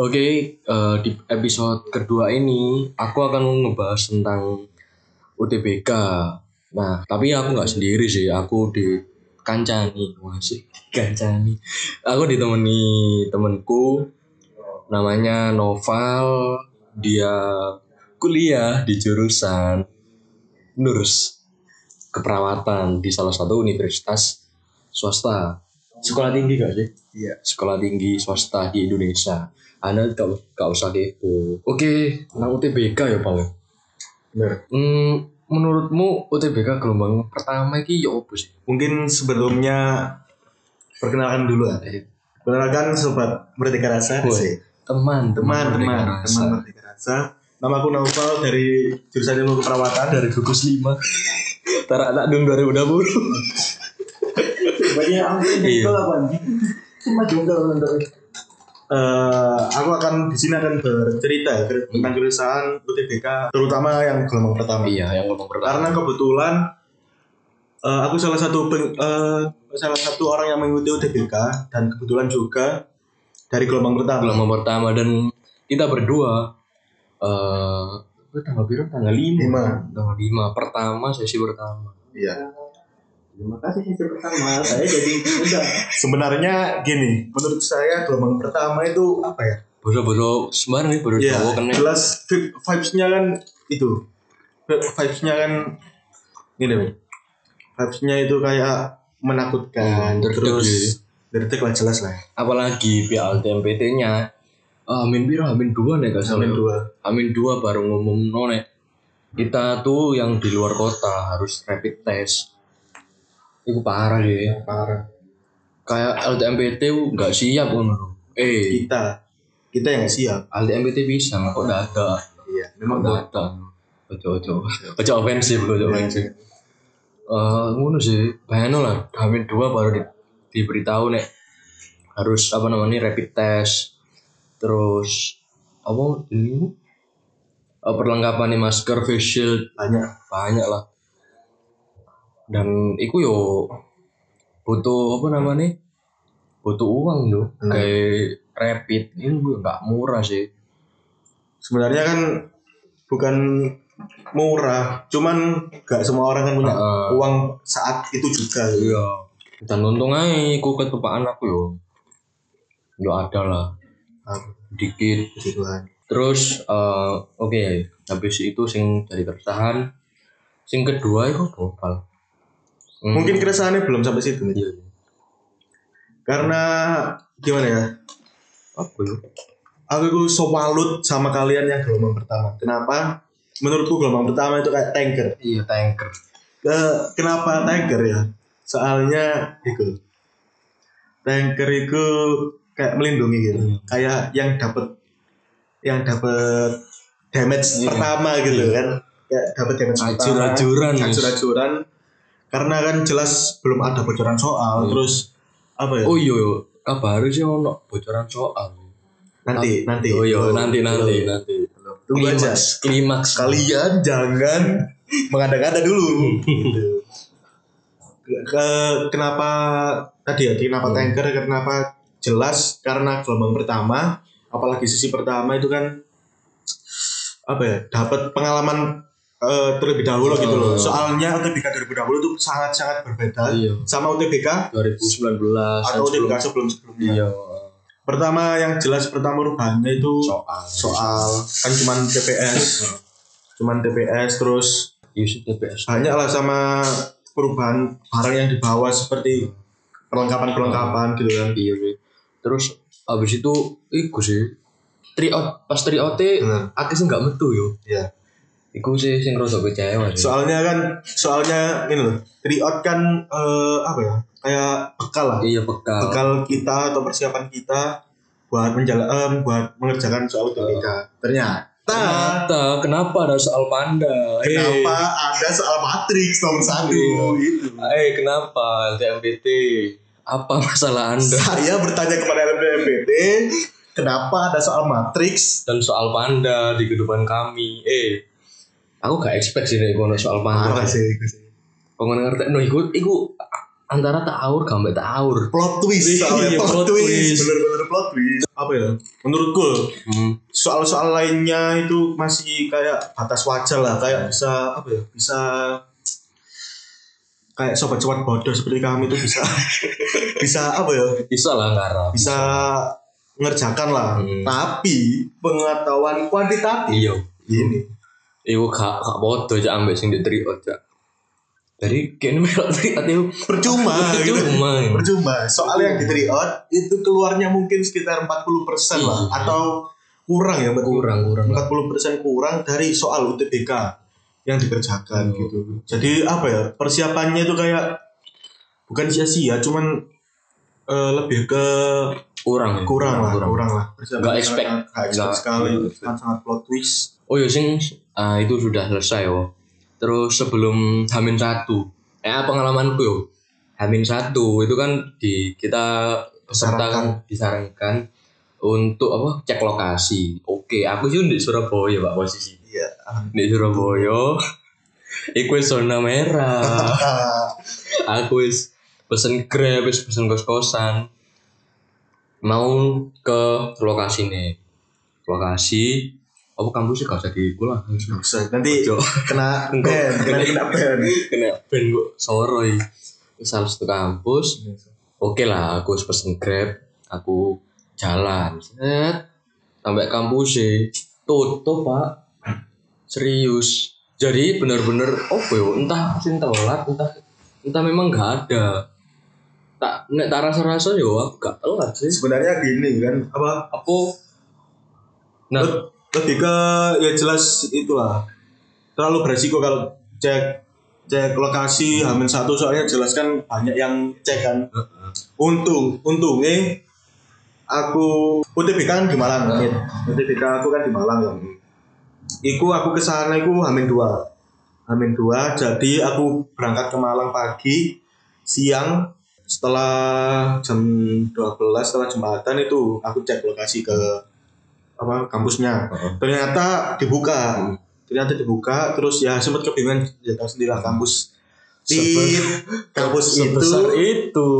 Oke, eh, di episode kedua ini aku akan ngebahas tentang UTBK. Nah, tapi aku nggak sendiri sih, aku di kancani masih kancani. Aku ditemani temanku namanya Noval. Dia kuliah di jurusan nurs keperawatan di salah satu universitas swasta. Sekolah tinggi gak sih? Iya. Sekolah tinggi swasta di Indonesia. Anda gak, gak usah kepo. Oke, nah UTBK ya Pak. Bener. Hmm, menurutmu UTBK gelombang pertama ini ya apa sih? Mungkin sebelumnya perkenalkan dulu ya. Perkenalkan sobat Merdeka Rasa sih. Teman, Teman, teman, Merdeka teman Rasa. Merdeka Rasa. Nama aku Naufal dari jurusan ilmu keperawatan dari gugus 5 Tara anak dong 2020 Banyak Iya. apa Cuma jomblo Eh, aku akan di sini akan bercerita ya tentang jurusan UTBK terutama yang gelombang pertama. Iya, yang ngomong pertama Karena kebetulan eh, aku salah satu peng- eh, salah satu orang yang mengikuti UTBK dan kebetulan juga dari gelombang pertama. Gelombang pertama dan kita berdua eh itu tanggal berapa? Tanggal 5 Lima. Tanggal 5 Pertama, sesi pertama Iya. Terima kasih sesi pertama. Saya jadi muda. Sebenarnya gini, menurut saya gelombang pertama itu apa ya? Bodoh-bodoh sembarang nih, bodoh Iya, Jawa kena jelas vi- vibes-nya kan itu. Vi- Vibes-nya kan gini, Bang. Vibes-nya itu kayak menakutkan. Hmm, terus ya. deg lah jelas lah. Apalagi pihak LTMPT-nya Amin biro, Amin 2 nih gak salah Amin dua. Amin 2 baru ngomong nek kita tuh yang di luar kota harus rapid test itu parah sih. Parah. kayak LTMPT nggak siap kan eh. Kita kita yang nggak siap. LTMPT bisa kok data Iya, memang memang data ojo ojo ojo ofensif ojo ofensif eh ngono sih. Bayangin lah Amin 2 baru di, diberitahu nek harus apa namanya rapid test. Terus apa ini? Eh, perlengkapan masker face shield. Banyak. banyak lah dan iku yo butuh apa namanya butuh uang yo Hmm. kayak rapid ini nggak murah sih Sebenarnya kan bukan murah, cuman gak semua orang kan punya Heeh. uang saat itu juga. iya dan untung aja aku ketepaan aku yo yo ada lah Ah, dikit Tuhan. terus eh, oke habis itu sing dari keresahan sing kedua itu global Hmm, Mungkin keresahannya belum sampai situ. iya. Karena gimana ya? apa ya Aku itu sewalut sama kalian yang gelombang pertama. Kenapa? Menurutku gelombang pertama itu kayak tanker. iya tanker Ke- kenapa tanker ya? Soalnya itu tanker itu kayak melindungi gitu. Hmm. Kayak yang dapat yang dapat damage Iya. pertama gitu kan. Kayak dapat damage pertama. Ajur-ajuran, Mas. Ajur-ajuran. Karena kan jelas belum ada bocoran soal. Iya. Terus apa ya? Oh iya, iya. kabar sih ono bocoran soal. nanti, nanti. Oh iya, nanti nanti belum. nanti. Tunggu aja. Klimaks, klimaks. Kalian jangan mengada-ngada dulu. gitu. Ke- kenapa tadi ya? Kenapa Hmm. tanker? Kenapa jelas? Karena gelombang pertama, apalagi sisi pertama itu kan apa ya? Dapat pengalaman eh, terlebih dahulu gitu loh. Oh. Soalnya UTBK 2020 itu sangat-sangat berbeda Iya. sama UTBK 2019 atau UTBK sebelum-sebelumnya. Iya. Pertama yang jelas pertama perubahannya itu Soal. soal kan cuman TPS cuman TPS terus Yusuf TPS. banyak lah sama perubahan barang yang dibawa seperti perlengkapan-perlengkapan gitu kan Iya sih. Terus abis itu iku sih. Tryout pas Bener. aku sih nggak metu yo. Iya. Iku sih sing rada kecewa sih. soalnya kan soalnya ini loh tryout kan eh, apa ya kayak bekal lah iya bekal. bekal kita atau persiapan kita buat menjalan buat mengerjakan soal UTBK ternyata Ternyata kenapa ada soal panda? Eh, kenapa ada soal matrix nomor satu Iya. gitu Eh kenapa LTMPT? Apa masalah anda? saya bertanya kepada LPMPT kenapa ada soal matrix Dan soal panda di kehidupan kami. Eh, aku gak expect sih nih kono soal panda. parah sih itu sih. Pengen ngerti, no iku, iku antara taur gambar taur. plot twist Iya, soalnya plot, plot twist, twist. bener-bener plot twist apa ya menurutku Hmm. soal-soal lainnya itu masih kayak batas wajar lah kayak bisa apa ya bisa kayak sobat-sobat bodoh seperti kami itu bisa bisa apa ya Bisa lah ngarap. bisa ngerjakan lah Hmm. tapi pengetahuan kuantitatif Iya. ini Iku gak gak bodoh aja ambek sing di triot aja. Dari kene melok triot itu percuma gitu Percuma. percuma soal yang di tryout itu keluarnya mungkin sekitar 40% lah Iya. atau kurang ya Kurang kurang. 40% kurang dari soal UTBK yang dikerjakan Hmm. gitu. Jadi apa ya persiapannya itu kayak bukan sia-sia, cuman eh, lebih ke Kurang. ya? kurang lah, kurang, lah. Nggak expect. Nggak expect sekali, sangat sangat plot twist. Oh ya sing ah, itu sudah selesai yo. Terus sebelum Hamin satu, eh pengalamanku yo. Hamin satu itu kan di kita peserta kan disarankan untuk apa cek lokasi. Oke, aku sih di Surabaya pak posisi. Iya. Di Surabaya, iku zona merah. aku wis pesen grab, wis pesen kos kosan. Mau ke lokasi nih, lokasi. Apa kampusnya gak usah diulang? Nggak usah. Nanti Ojo. kena ban, kena kena ban. kena band kok soroi salah satu kampus. Oke lah aku pesen grab aku jalan. Set. Sampai kampus sih tutup pak. Serius. Jadi bener-bener oh yo entah sing telat entah entah memang nggak ada. Tak nek tak rasa-rasa yo aku gak telat sih. Sebenarnya gini kan, apa? Aku nah lebih ke ya jelas itulah. Terlalu beresiko kalau cek cek lokasi Hamin satu soalnya jelas kan banyak yang cek kan. Untung untungnya aku UTBK kan di Malang Mit. UTBK aku kan di Malang ya Iku aku ke sana iku Hamin dua. Hamin dua jadi aku berangkat ke Malang pagi siang setelah jam 12 setelah jembatan itu aku cek lokasi ke apa kampusnya. Ternyata dibuka. Ternyata dibuka terus ya sempat kebingungan ya tahu sendiri lah kampus di kampus itu itu.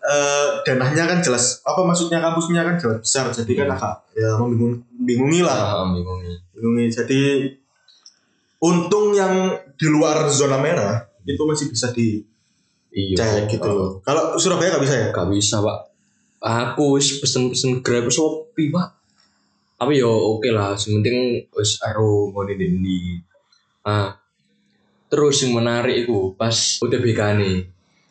eh danahnya kan jelas. Apa maksudnya kampusnya kan jelas besar jadi kan agak ya membingung bingungi lah. Ah bingungi. Jadi untung yang di luar zona merah itu masih bisa dicek iya. gitu loh. Kalau Surabaya nggak bisa ya? Gak bisa pak. Aku pesen-pesen grab shopee pak tapi yo oke lah sementing wis ero ngene ini ah terus yang menarik itu pas UTBK nih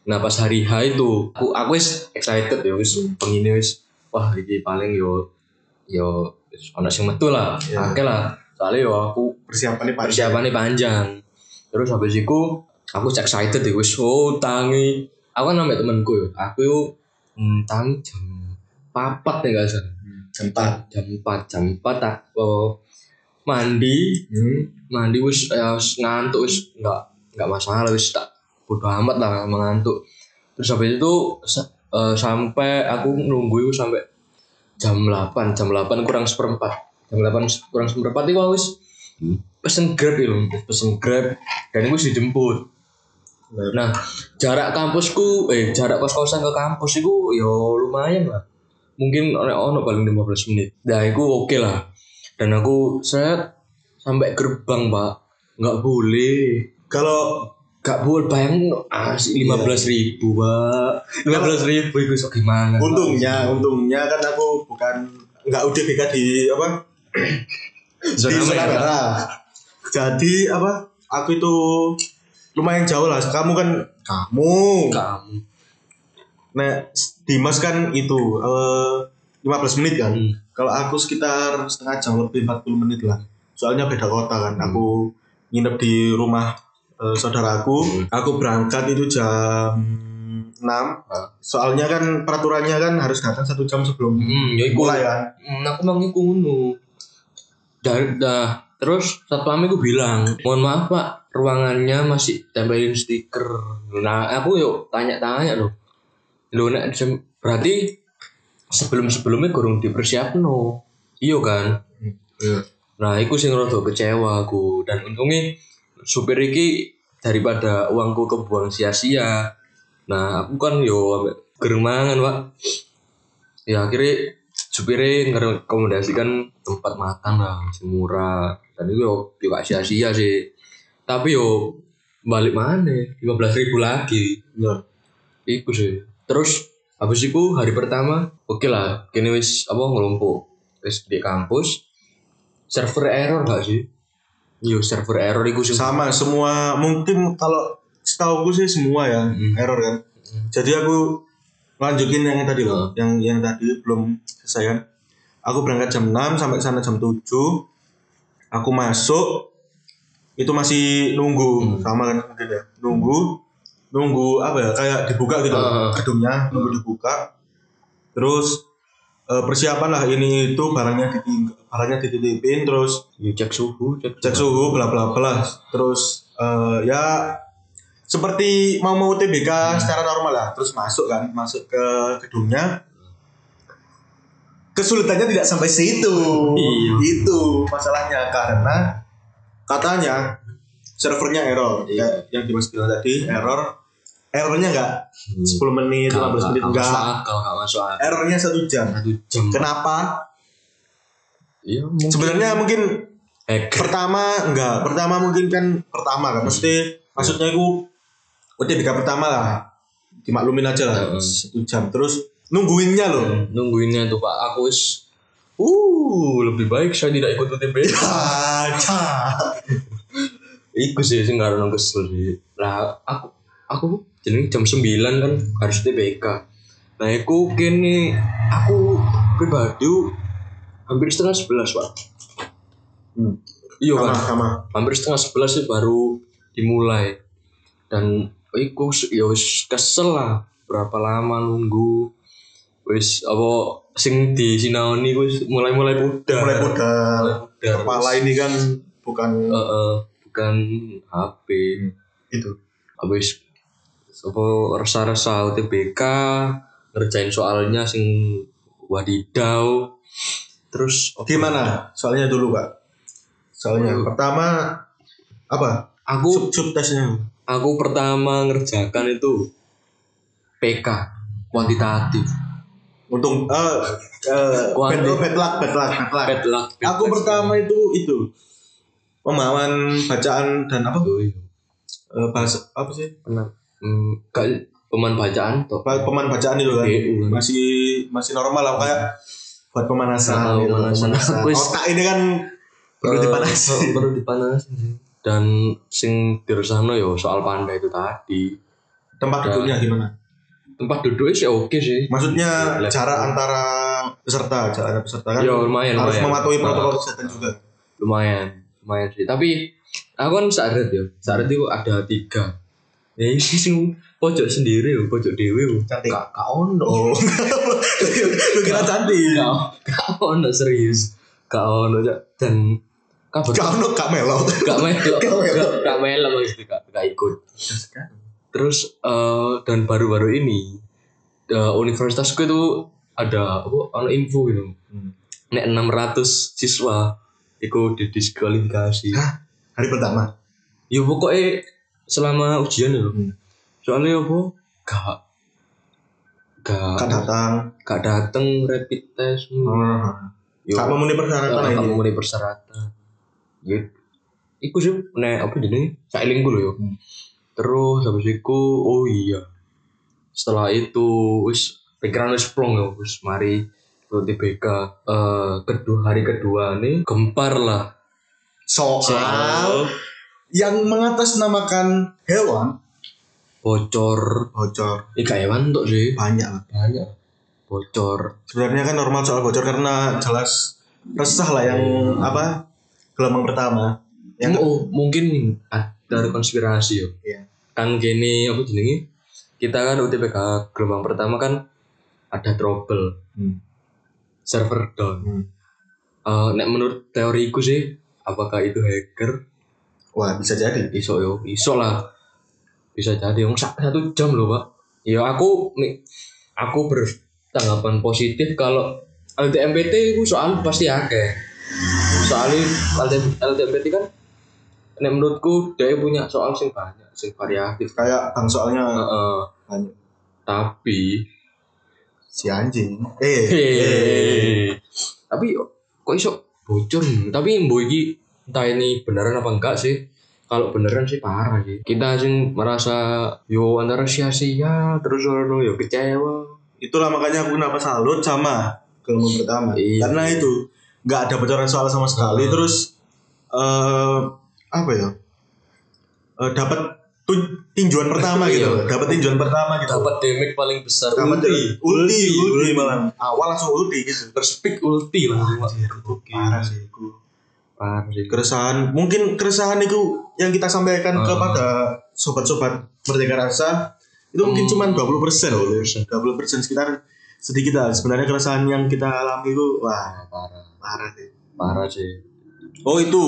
nah pas hari H itu aku aku wis excited ya wis pengini wis wah ini paling yo yo ono sing metu lah. Ya. oke lah soalnya yo aku persiapannya panjang. persiapannya panjang. Terus habis itu aku excited ya wis oh tangi. Aku kan nambah temenku ya aku yo hmm, tangi jam papat ya gak salah Empat. jam empat. Jam empat tak oh, mandi. Hmm. mandi wis ya, wis ngantuk wis nggak nggak masalah wis tak bodo amat lah mengantuk terus habis itu eh, sampai aku nunggu itu sampai jam 8 jam 8 kurang seperempat. Jam 8 kurang seperempat itu aku wis pesen grab itu pesen grab dan itu wis dijemput. Nah. Jarak kampusku eh jarak kos kosan ke kampus itu ya lumayan lah mungkin ono ono paling 15 menit nah itu oke lah dan aku set sampai gerbang pak nggak boleh kalau nggak boleh bayang asli lima belas ribu pak lima belas ribu itu so gimana Pak? untungnya untungnya kan aku bukan nggak UDBK di apa zona di merah. Jadi apa? Aku itu lumayan jauh lah. Kamu kan kamu. kamu Nah, Dimas kan itu eh 15 menit kan. Hmm. Kalau aku sekitar setengah jam lebih 40 menit lah. Soalnya beda kota kan. Hmm. Aku nginep di rumah eh, saudaraku. Hmm. Aku berangkat itu jam 6. Ah. Soalnya kan peraturannya kan harus datang satu jam sebelum hmm ya mulai kan. Hmm, aku mang iku ngono dari dah terus satpam iku bilang mohon maaf pak ruangannya masih tempelin stiker nah aku yuk tanya-tanya loh lo nek berarti sebelum sebelumnya kurang dipersiapno. Iya kan? Iya. nah iku sing rada kecewa aku. Dan untungnya supir iki daripada uangku kebuang sia-sia. Nah aku kan yo ambek gereng mangan pak. Ya akhirnya supirnya ngerekomendasikan tempat makan lah sing murah. Dan itu yo gak sia-sia sih. Tapi yo balik mana? Lima belas ribu lagi. Bener. Iku sih. Terus habis itu hari pertama, oke lah, kini wis apa ngelompok wis di kampus. Server error gak sih? Yo server error sih. sama semua mungkin kalau setahu gue sih semua ya Mm. error kan jadi aku lanjutin yang tadi loh yang yang tadi belum selesai kan aku berangkat jam 6 sampai sana jam 7 aku masuk itu masih nunggu sama kan mungkin ya nunggu nunggu apa ya kayak dibuka gitu Ah. gedungnya nunggu dibuka. Terus eh, persiapan lah ini itu barangnya diting barangnya dititipin terus Yo cek suhu, cek, cek suhu. bla bla bla terus eh, ya seperti mau mau TBK secara normal lah. Terus masuk kan masuk ke gedungnya. Kesulitannya tidak sampai situ. Iya. itu masalahnya karena katanya servernya error. Iya. ya, yang Dimas bilang tadi error errornya enggak 10 menit 15 menit enggak akal, gak masuk akal. errornya satu jam Satu jam. kenapa Iya, mungkin sebenarnya mungkin hacker. pertama enggak pertama mungkin kan pertama kan mesti maksudnya itu UTBK pertama lah dimaklumin aja lah Heeh. satu jam terus nungguinnya loh Nungguinnya tuh Pak, aku wis Uh, lebih baik saya tidak ikut UTBK. Aja. Iku sih sing karena kesel sih. Lah aku aku jeneng jam 9 kan harus TBK. Nah, aku kini aku pribadi hampir setengah sebelas pak. Hmm. Iya kan, sama hampir setengah sebelas sih baru dimulai. Dan iku s- ya kesel lah berapa lama nunggu wis apa sing di sinaoni wis mulai-mulai pudar. mulai pudar Pudar. kepala ini kan bukan Eh, eh, bukan HP. itu habis apa resa-resa UTBK ngerjain soalnya sing wadidau. Terus gimana soalnya dulu pak? Soalnya Hmm. pertama apa? Aku sub sub tesnya aku pertama ngerjakan itu PK kuantitatif. Untung eh eh bad, bad luck bad luck bad luck. Bad luck bad aku pertama itu itu. Pemahaman bacaan dan apa? Oh, iya. eh, bahasa apa sih? Pernah. Hmm, kayak peman bacaan toh pemahaman bacaan itu kan BU kan. masih masih normal lah kayak buat pemanasan, Nah, gitu. pemanasan. Is- otak ini kan perlu Eh, dipanasin perlu dipanasin sih. dan sing diresano yo soal panda itu tadi tempat duduknya gimana tempat duduknya sih oke sih maksudnya Level. jarak antara peserta jarak antara peserta kan Ya, lumayan, harus lumayan. mematuhi Nah. protokol kesehatan juga lumayan lumayan sih tapi aku kan saret ya saret itu ada tiga ya ini sing pojok sendiri yo pojok dewi yo. Cantik. gak ono. Oh. Lu kira cantik? Gak ono serius. Gak ono dan kabar gak ono gak melo gak melo Gak melo. gak melo maksudnya gak gak ikut. Terus eh, dan baru-baru ini eh, universitasku itu ada apa ono info gitu. Hmm. nek 600 siswa itu didiskualifikasi Hah? hari pertama? Ya pokoknya selama ujian ya Hmm. soalnya apa? Gak gak kan datang. gak dateng rapid test Hmm. yo. Gak memenuhi persyaratan gak memenuhi persyaratan. Ya iku sih nek apa jenenge? Sailing lho yo. Hmm. terus habis itu oh iya. Setelah itu wis pikiran wis plong ya wis mari ke TBK eh kedua hari kedua nih gempar lah. Soal yang mengatasnamakan hewan? Bocor. Bocor. Ini gak hewan tuh sih banyak lah banyak. Bocor. Sebenarnya kan normal soal bocor karena jelas resah lah yang apa gelombang pertama. Yang oh mungkin ada konspirasi yo. Iya. kan gini apa jenenge kita kan UTBK gelombang pertama kan ada trouble. Hmm. server down. Hmm. Eh, nek menurut teoriku sih apakah itu hacker wah bisa jadi. Iso yo. Iso lah. Bisa jadi. Yang satu jam loh pak. Ya aku nih aku bertanggapan positif kalau LTMPT itu soal pasti akeh. Soalnya LTM, LTMPT kan nek menurutku dia punya soal sing banyak sing variatif. Kayak bang soalnya. Banyak. Tapi si anjing. Eh. Hehehe. Tapi kok iso bocor? Tapi mbok iki entah ini beneran apa enggak sih? Kalau beneran sih parah sih. Kita sing merasa yo antara sia-sia terus ono yo kecewa. itulah makanya aku kenapa salut sama gelombang pertama Iya. karena itu nggak ada bocoran soal sama sekali Hmm. terus eh apa ya Eh, dapat tinjuan pertama gitu Iya. dapat tinjuan pertama gitu Dapat damage paling besar dapat ulti. ulti ulti malah awal langsung ulti gitu Terus pick ulti lah. parah sih aku Sih. keresahan mungkin keresahan itu yang kita sampaikan Hmm. kepada sobat-sobat merdeka rasa itu mungkin Hmm. cuma 20 persen loh 20 persen sekitar sedikit lah sebenarnya keresahan yang kita alami itu wah Ah, parah. parah sih Parah sih. oh itu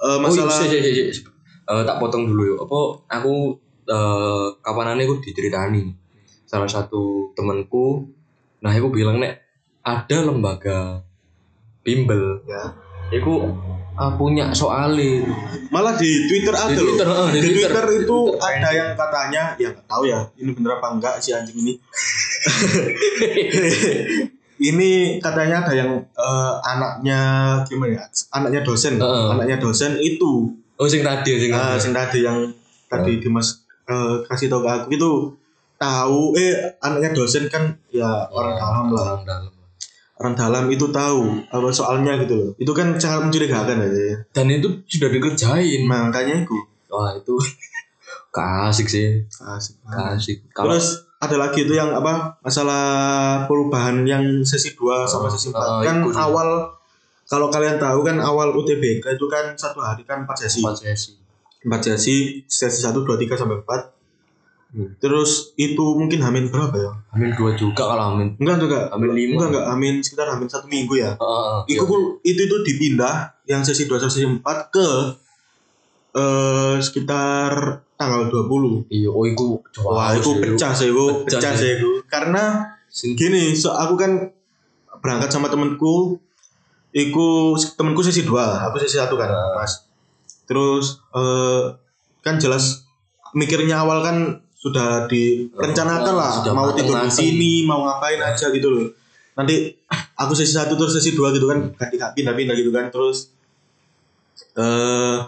Eh, masalah Oh, iya, iya, iya, iya. Eh, tak potong dulu ya. Apa aku eh kapanane aku diceritani salah satu temanku. Nah, aku bilang nek ada lembaga bimbel. ya Iku ah, punya soalin. malah di Twitter ada Di loh Twitter, eh, di, di Twitter, Twitter. itu Di Twitter. ada yang katanya ya nggak tahu ya ini bener apa enggak si anjing ini ini katanya ada yang eh, anaknya gimana ya anaknya dosen Heeh. anaknya dosen itu Oh, sing tadi, sing tadi. sing tadi yang tadi Dimas eh, kasih tahu ke aku itu tahu eh anaknya dosen kan ya orang dalam lah Orang dalam. Orang dalam itu tahu apa soalnya gitu loh itu kan sangat mencurigakan aja ya Dan itu sudah dikerjain. makanya itu Wah, itu kasik sih. Kasik. Kalau terus ada lagi itu yang apa masalah perubahan yang sesi 2 sama sesi 4 Oh, kan sih. awal kalau kalian tahu kan awal UTBK itu kan satu hari kan 4 sesi empat sesi. 4 sesi sesi 1 2 3 sampai 4 Hmm. terus itu mungkin hamin berapa ya Amin dua juga kalau amin. Enggak enggak. Amin lima. Enggak enggak. Amin sekitar amin satu minggu ya. Heeh. Itu pun itu itu dipindah yang sesi 2 sesi 4 ke eh sekitar tanggal 20. Iya, oh iku Wah, itu pecah sih, itu Pecah sih. itu. Karena gini, so, aku kan berangkat sama temenku Iku temenku sesi 2, aku sesi 1 kan. Mas. Terus eh kan jelas mikirnya awal kan sudah direncanakan lah sudah mau tidur di sini, mau ngapain aja gitu loh. Nanti aku sesi 1 terus sesi 2 gitu kan, ganti pindah-pindah gitu kan terus eh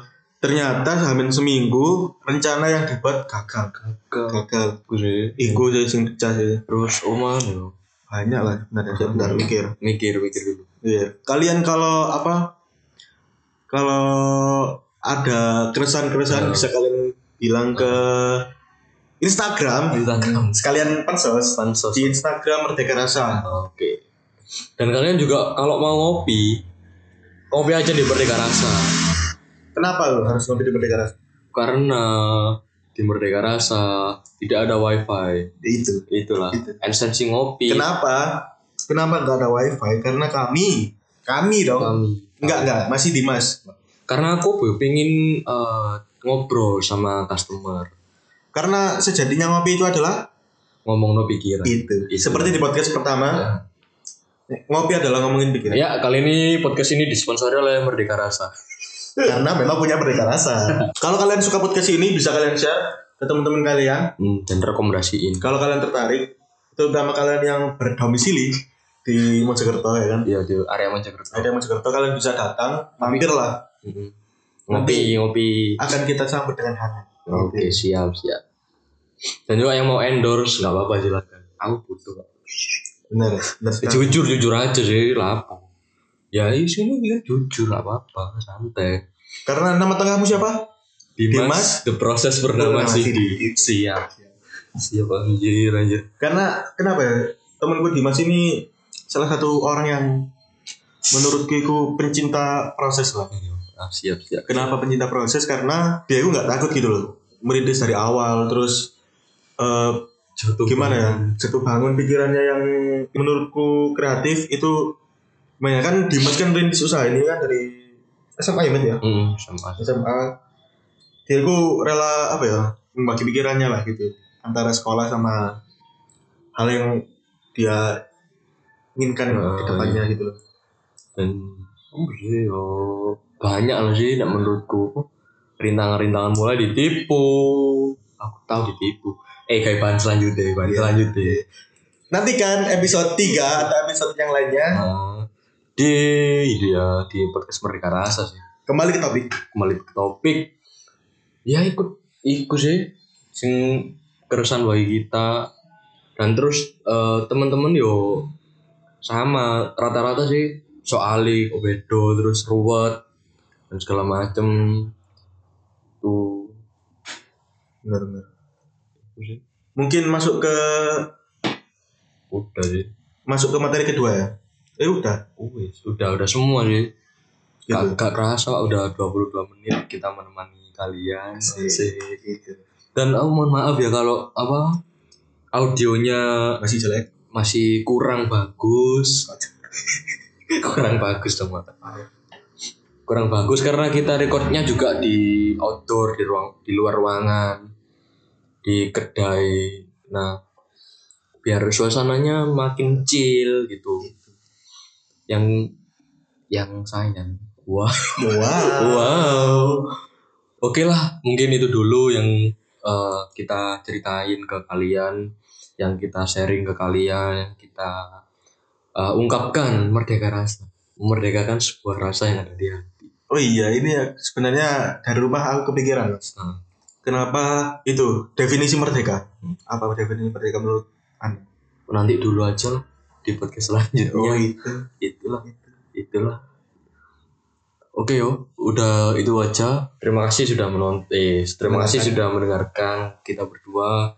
ternyata hamin seminggu rencana yang dibuat gagal gagal Gue Iku sih sing pecah sih. terus oman yo. Banyak lah. Bentar, ya, bentar mikir. Mikir mikir dulu. Iya. Kalian kalau apa? Kalau ada keresahan-keresahan Ya. bisa kalian bilang ke Instagram. Instagram Sekalian pansos pansos. di Instagram Merdeka Rasa. Oke. Dan kalian juga kalau mau ngopi, ngopi aja di Merdeka Rasa. Kenapa lo harus ngopi di Merdeka Rasa? Karena di Merdeka Rasa tidak ada wifi. Itu. Itulah Itu. esensi ngopi. Kenapa? Kenapa nggak ada wifi? Karena kami, kami dong. Kami. Enggak enggak, masih Dimas. Karena aku pengen eh, ngobrol sama customer, Karena sejatinya ngopi itu adalah ngomong no pikiran. itu. Itu. Seperti di podcast pertama, ngopi adalah ngomongin pikiran. Ya, kali ini podcast ini disponsori oleh Merdeka Rasa. karena memang punya merdeka rasa. Kalau kalian suka podcast ini bisa kalian share ke teman-teman kalian. Hmm, dan rekomendasiin. Kalau kalian tertarik, terutama kalian yang berdomisili di Mojokerto ya kan. Iya, di area Mojokerto. Ada Mojokerto kalian bisa datang, mampir lah. Mm-mm. Ngopi, ngopi. Akan kita sambut dengan hangat. Oke, siap, siap. Dan juga yang mau endorse nggak apa-apa silakan. Aku butuh. Benar, Ya, jujur, jujur aja sih, lapang. Ya, di sini kan jujur, nggak apa-apa, santai. Karena nama tengahmu siapa? Dimas, Dimas, the proses bernama. Sidi. Siap. Siap, anjir, anjir. Karena kenapa ya? Temanku Dimas ini salah satu orang yang menurutku pencinta proses lah. Ah, siap, siap. Kenapa pencinta proses? Karena dia itu nggak takut gitu loh. Merintis dari awal, terus eh, Jatuh gimana ya? Jatuh bangun pikirannya yang menurutku kreatif itu banyak kan Dimas kan rintis usaha ini kan dari SMA ya Met ya? Hmm, sama. SMA dia itu rela apa ya membagi pikirannya lah gitu antara sekolah sama hal yang dia inginkan Ah, ke depannya gitu loh. dan oh yo banyak lah sih nak menurutku rintangan-rintangan mulai ditipu aku tahu ditipu Eh kayak bahan selanjutnya, bahan Iya. selanjutnya. Nantikan episode 3 atau episode yang lainnya. Nah, di itu ya di podcast Merdeka Rasa sih. Kembali ke topik. Kembali ke topik. Ya ikut ikut sih sing keresan bagi kita dan terus eh, teman-teman yo sama rata-rata sih soali kobedo terus ruwet dan segala macem tuh Benar-benar. itu sih. Mungkin masuk ke udah sih masuk ke materi kedua ya. Eh udah. Wis, udah udah semua sih Gitu. Gak, gak kerasa udah 22 menit kita menemani kalian Asik. Asik. Gitu. dan oh, mohon maaf ya kalau apa audionya Masih jelek. masih kurang bagus kurang bagus dong Mak. Kurang bagus karena kita recordnya juga di outdoor di ruang di luar ruangan di kedai nah biar suasananya makin chill gitu yang yang sayang wah Wow. Wow. Oke lah, mungkin itu dulu yang eh, kita ceritain ke kalian, yang kita sharing ke kalian, yang kita eh, ungkapkan merdeka rasa, memerdekakan sebuah rasa yang ada di hati. Oh iya, ini ya sebenarnya dari rumah aku kepikiran. Mas. Nah, Kenapa itu definisi merdeka? Hmm. Apa definisi merdeka menurut Anda? nanti dulu aja lah di podcast selanjutnya. Oh itu. Itulah, itulah. Oke yo, udah itu aja. Terima kasih sudah menonton. Eh, terima kasih sudah mendengarkan kita berdua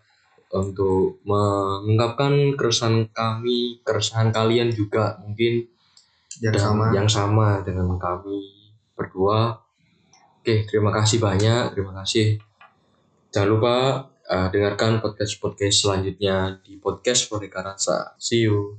untuk mengungkapkan keresahan kami, keresahan kalian juga mungkin Yang sama. yang sama dengan kami berdua. Oke, terima kasih banyak, terima kasih. Jangan lupa eh, dengarkan podcast podcast selanjutnya di podcast Merdeka Rasa. See you.